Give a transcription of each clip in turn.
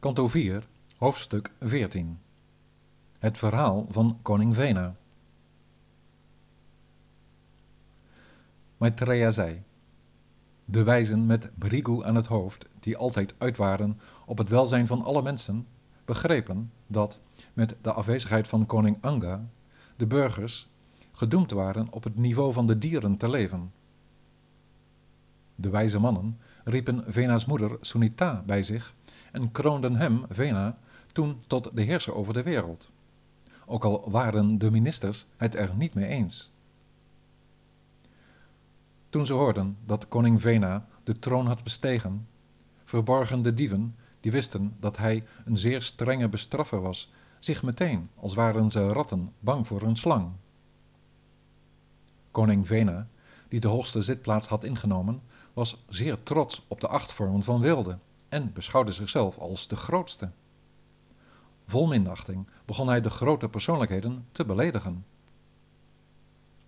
Kanto 4, hoofdstuk 14 Het verhaal van koning Vena Maitreya zei De wijzen met Brigu aan het hoofd, die altijd uit waren op het welzijn van alle mensen, begrepen dat, met de afwezigheid van koning Anga, de burgers gedoemd waren op het niveau van de dieren te leven. De wijze mannen riepen Vena's moeder Sunita bij zich en kroonden hem, Vena, toen tot de heerser over de wereld. Ook al waren de ministers het er niet mee eens. Toen ze hoorden dat koning Vena de troon had bestegen, verborgen de dieven, die wisten dat hij een zeer strenge bestraffer was, zich meteen, als waren ze ratten, bang voor een slang. Koning Vena, die de hoogste zitplaats had ingenomen, was zeer trots op de acht vormen van wilde en beschouwde zichzelf als de grootste. Vol minachting begon hij de grote persoonlijkheden te beledigen.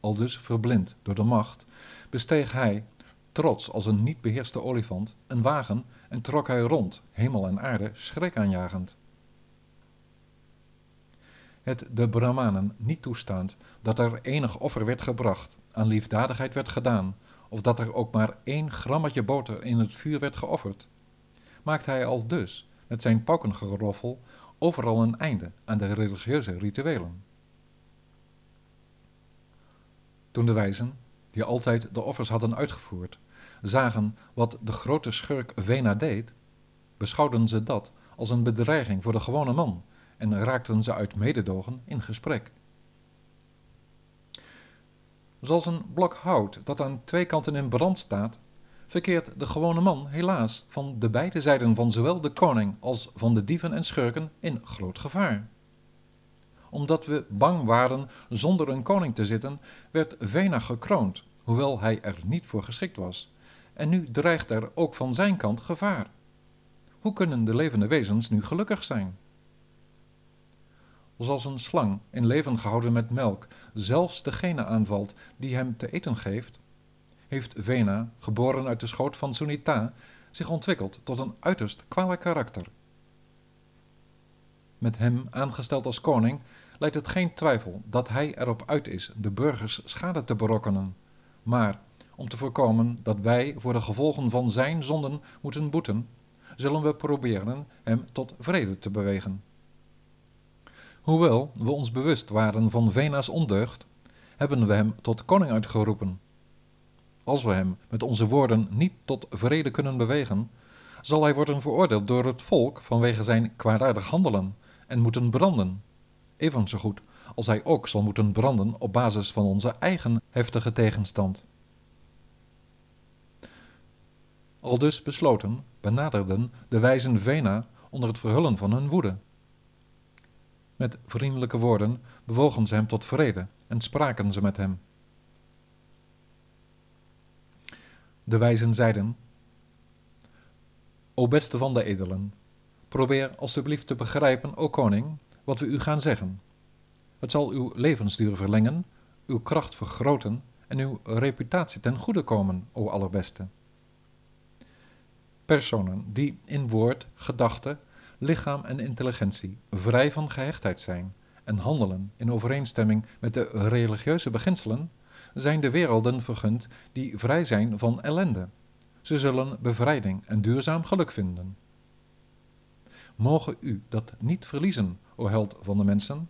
Aldus verblind door de macht, besteeg hij, trots als een niet beheerste olifant, een wagen en trok hij rond, hemel en aarde schrik aanjagend. Het de Brahmanen niet toestaand dat er enig offer werd gebracht, aan liefdadigheid werd gedaan, of dat er ook maar één grammetje boter in het vuur werd geofferd, maakte hij al dus, met zijn paukengeroffel, overal een einde aan de religieuze rituelen. Toen de wijzen, die altijd de offers hadden uitgevoerd, zagen wat de grote schurk Vena deed, beschouwden ze dat als een bedreiging voor de gewone man en raakten ze uit mededogen in gesprek. Zoals een blok hout dat aan twee kanten in brand staat, verkeert de gewone man helaas van de beide zijden van zowel de koning als van de dieven en schurken in groot gevaar. Omdat we bang waren zonder een koning te zitten, werd Vena gekroond, hoewel hij er niet voor geschikt was. En nu dreigt er ook van zijn kant gevaar. Hoe kunnen de levende wezens nu gelukkig zijn? Zoals een slang in leven gehouden met melk zelfs degene aanvalt die hem te eten geeft, heeft Vena, geboren uit de schoot van Sunita, zich ontwikkeld tot een uiterst kwalijk karakter. Met hem aangesteld als koning lijkt het geen twijfel dat hij erop uit is de burgers schade te berokkenen, maar om te voorkomen dat wij voor de gevolgen van zijn zonden moeten boeten, zullen we proberen hem tot vrede te bewegen. Hoewel we ons bewust waren van Vena's ondeugd, hebben we hem tot koning uitgeroepen als we hem met onze woorden niet tot vrede kunnen bewegen, zal hij worden veroordeeld door het volk vanwege zijn kwaadaardig handelen en moeten branden. Evenzo goed als hij ook zal moeten branden op basis van onze eigen heftige tegenstand. Aldus besloten benaderden de wijzen Vena onder het verhullen van hun woede. Met vriendelijke woorden bewogen ze hem tot vrede en spraken ze met hem. De wijzen zeiden: O beste van de edelen, probeer alstublieft te begrijpen, o koning, wat we u gaan zeggen. Het zal uw levensduur verlengen, uw kracht vergroten en uw reputatie ten goede komen, o allerbeste. Personen die in woord, gedachte, lichaam en intelligentie vrij van gehechtheid zijn en handelen in overeenstemming met de religieuze beginselen, zijn de werelden vergund die vrij zijn van ellende. Ze zullen bevrijding en duurzaam geluk vinden. Mogen u dat niet verliezen, o held van de mensen?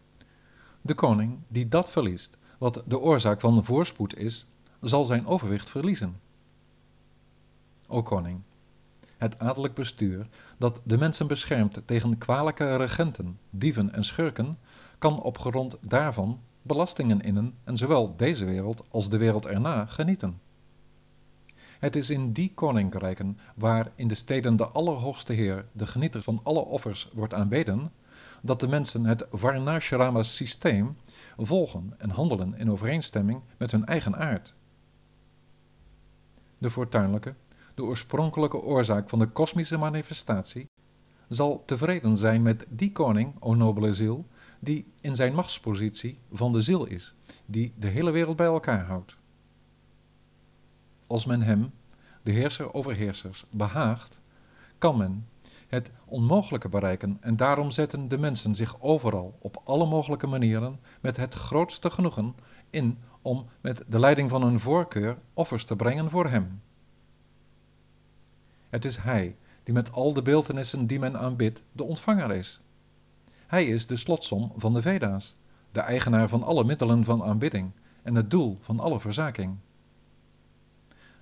De koning die dat verliest, wat de oorzaak van voorspoed is, zal zijn overwicht verliezen. O koning, het adellijk bestuur dat de mensen beschermt tegen kwalijke regenten, dieven en schurken, kan op grond daarvan belastingen innen en zowel deze wereld als de wereld erna genieten. Het is in die koninkrijken, waar in de steden de Allerhoogste Heer, de genieter van alle offers, wordt aanbeden, dat de mensen het Varnashrama systeem volgen en handelen in overeenstemming met hun eigen aard. De fortuinlijke, de oorspronkelijke oorzaak van de kosmische manifestatie, zal tevreden zijn met die koning, o nobele ziel, die in zijn machtspositie van de ziel is, die de hele wereld bij elkaar houdt. Als men hem, de heerser over heersers, behaagt, kan men, het onmogelijke bereiken en daarom zetten de mensen zich overal op alle mogelijke manieren met het grootste genoegen in om met de leiding van hun voorkeur offers te brengen voor hem. Het is hij die met al de beeltenissen die men aanbidt de ontvanger is. Hij is de slotsom van de Veda's, de eigenaar van alle middelen van aanbidding en het doel van alle verzaking.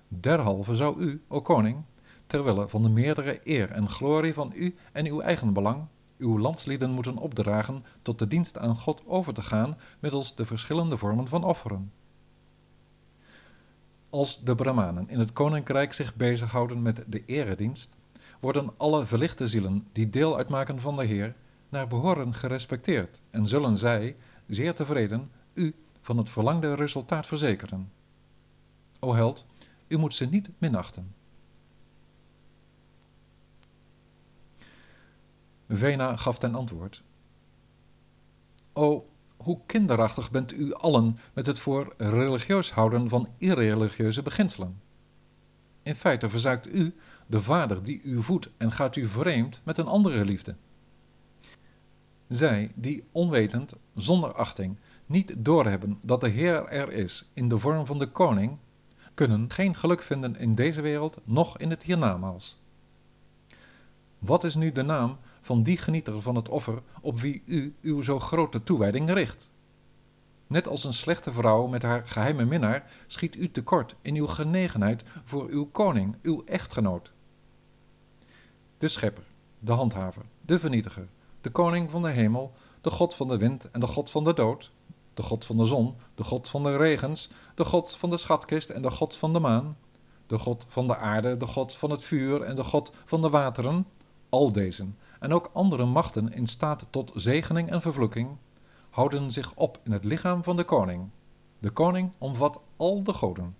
Derhalve zou u, o koning, terwille van de meerdere eer en glorie van u en uw eigen belang, uw landslieden moeten opdragen tot de dienst aan God over te gaan middels de verschillende vormen van offeren. Als de Brahmanen in het koninkrijk zich bezighouden met de eredienst, worden alle verlichte zielen die deel uitmaken van de Heer naar behoren gerespecteerd en zullen zij, zeer tevreden, u van het verlangde resultaat verzekeren. O held, u moet ze niet minachten. Vena gaf ten antwoord: O, hoe kinderachtig bent u allen met het voor religieus houden van irreligieuze beginselen. In feite verzaakt u de vader die u voedt en gaat u vreemd met een andere liefde. Zij die onwetend, zonder achting, niet doorhebben dat de Heer er is in de vorm van de koning, kunnen geen geluk vinden in deze wereld, noch in het hiernamaals. Wat is nu de naam van die genieter van het offer op wie u uw zo grote toewijding richt? Net als een slechte vrouw met haar geheime minnaar schiet u tekort in uw genegenheid voor uw koning, uw echtgenoot. De schepper, de handhaver, de vernietiger, de koning van de hemel, de god van de wind en de god van de dood, de god van de zon, de god van de regens, de god van de schatkist en de god van de maan, de god van de aarde, de god van het vuur en de god van de wateren, al deze en ook andere machten in staat tot zegening en vervloeking, houden zich op in het lichaam van de koning. De koning omvat al de goden.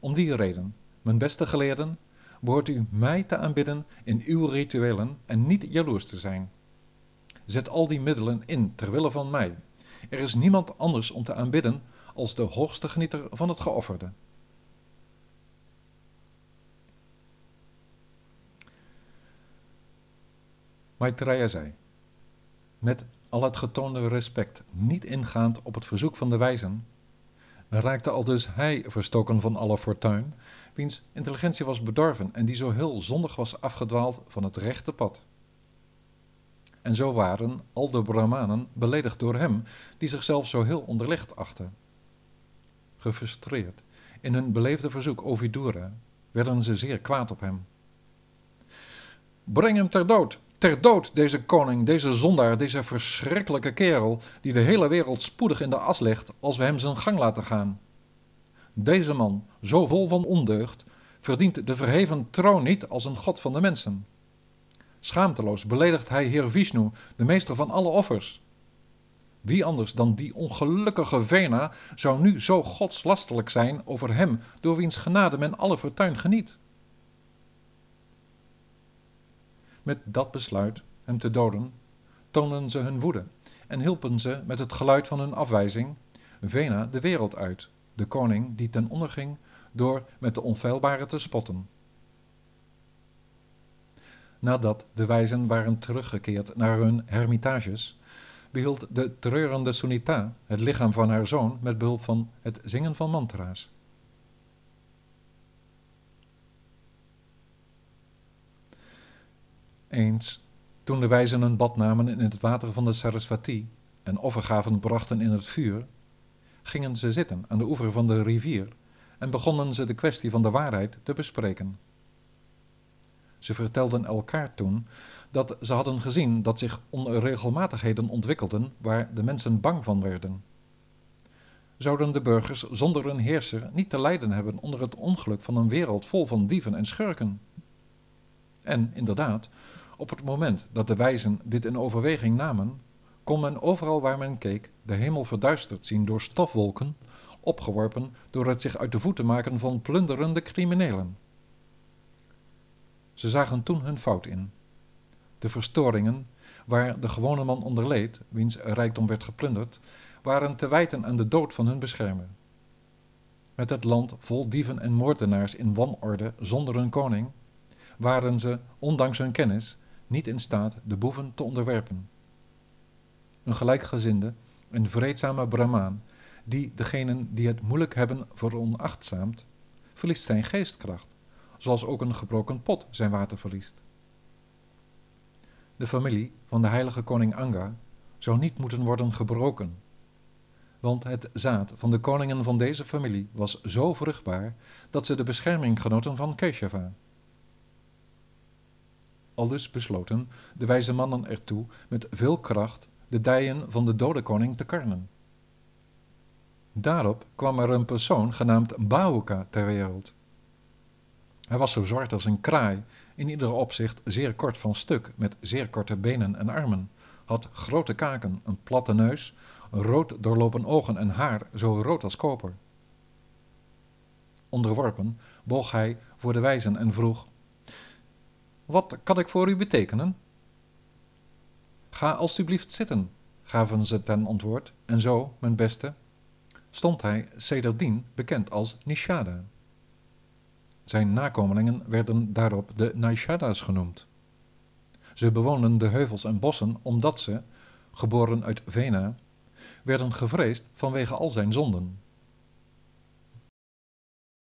Om die reden, mijn beste geleerden, behoort u mij te aanbidden in uw rituelen en niet jaloers te zijn. Zet al die middelen in ter wille van mij. Er is niemand anders om te aanbidden als de hoogste genieter van het geofferde. Maitreya zei, met al het getoonde respect, niet ingaand op het verzoek van de wijzen, raakte al dus hij verstoken van alle fortuin, wiens intelligentie was bedorven en die zo heel zondig was afgedwaald van het rechte pad. En zo waren al de Brahmanen beledigd door hem, die zichzelf zo heel onderlegd achtte. Gefrustreerd in hun beleefde verzoek Ovidura, werden ze zeer kwaad op hem. Breng hem ter dood, ter dood deze koning, deze zondaar, deze verschrikkelijke kerel, die de hele wereld spoedig in de as legt als we hem zijn gang laten gaan. Deze man, zo vol van ondeugd, verdient de verheven troon niet als een god van de mensen. Schaamteloos beledigt hij Heer Vishnu, de meester van alle offers. Wie anders dan die ongelukkige Vena zou nu zo godslastelijk zijn over hem, door wiens genade men alle fortuin geniet? Met dat besluit hem te doden, toonden ze hun woede en hielpen ze met het geluid van hun afwijzing Vena de wereld uit, de koning die ten onder ging door met de onfeilbare te spotten. Nadat de wijzen waren teruggekeerd naar hun hermitages, behield de treurende Sunita het lichaam van haar zoon met behulp van het zingen van mantra's. Eens, toen de wijzen een bad namen in het water van de Sarasvati en offergaven brachten in het vuur, gingen ze zitten aan de oever van de rivier en begonnen ze de kwestie van de waarheid te bespreken. Ze vertelden elkaar toen dat ze hadden gezien dat zich onregelmatigheden ontwikkelden waar de mensen bang van werden. Zouden de burgers zonder een heerser niet te lijden hebben onder het ongeluk van een wereld vol van dieven en schurken? En inderdaad, op het moment dat de wijzen dit in overweging namen, kon men overal waar men keek de hemel verduisterd zien door stofwolken, opgeworpen door het zich uit de voeten maken van plunderende criminelen. Ze zagen toen hun fout in. De verstoringen, waar de gewone man onder leed, wiens rijkdom werd geplunderd, waren te wijten aan de dood van hun beschermer. Met het land vol dieven en moordenaars in wanorde zonder een koning, waren ze, ondanks hun kennis, niet in staat de boeven te onderwerpen. Een gelijkgezinde, een vreedzame Brahmaan, die degenen die het moeilijk hebben veronachtzaamt, verliest zijn geestkracht, zoals ook een gebroken pot zijn water verliest. De familie van de heilige koning Anga zou niet moeten worden gebroken, want het zaad van de koningen van deze familie was zo vruchtbaar dat ze de bescherming genoten van Keshava. Aldus besloten de wijze mannen ertoe met veel kracht de dijen van de dode koning te karnen. Daarop kwam er een persoon genaamd Bahuka ter wereld. Hij was zo zwart als een kraai, in ieder opzicht zeer kort van stuk, met zeer korte benen en armen, had grote kaken, een platte neus, rood doorlopen ogen en haar zo rood als koper. Onderworpen boog hij voor de wijzen en vroeg: Wat kan ik voor u betekenen? Ga alstublieft zitten, gaven ze ten antwoord, en zo, mijn beste, stond hij sedertdien bekend als Nishada. Zijn nakomelingen werden daarop de Naishada's genoemd. Ze bewoonden de heuvels en bossen omdat ze, geboren uit Vena, werden gevreesd vanwege al zijn zonden.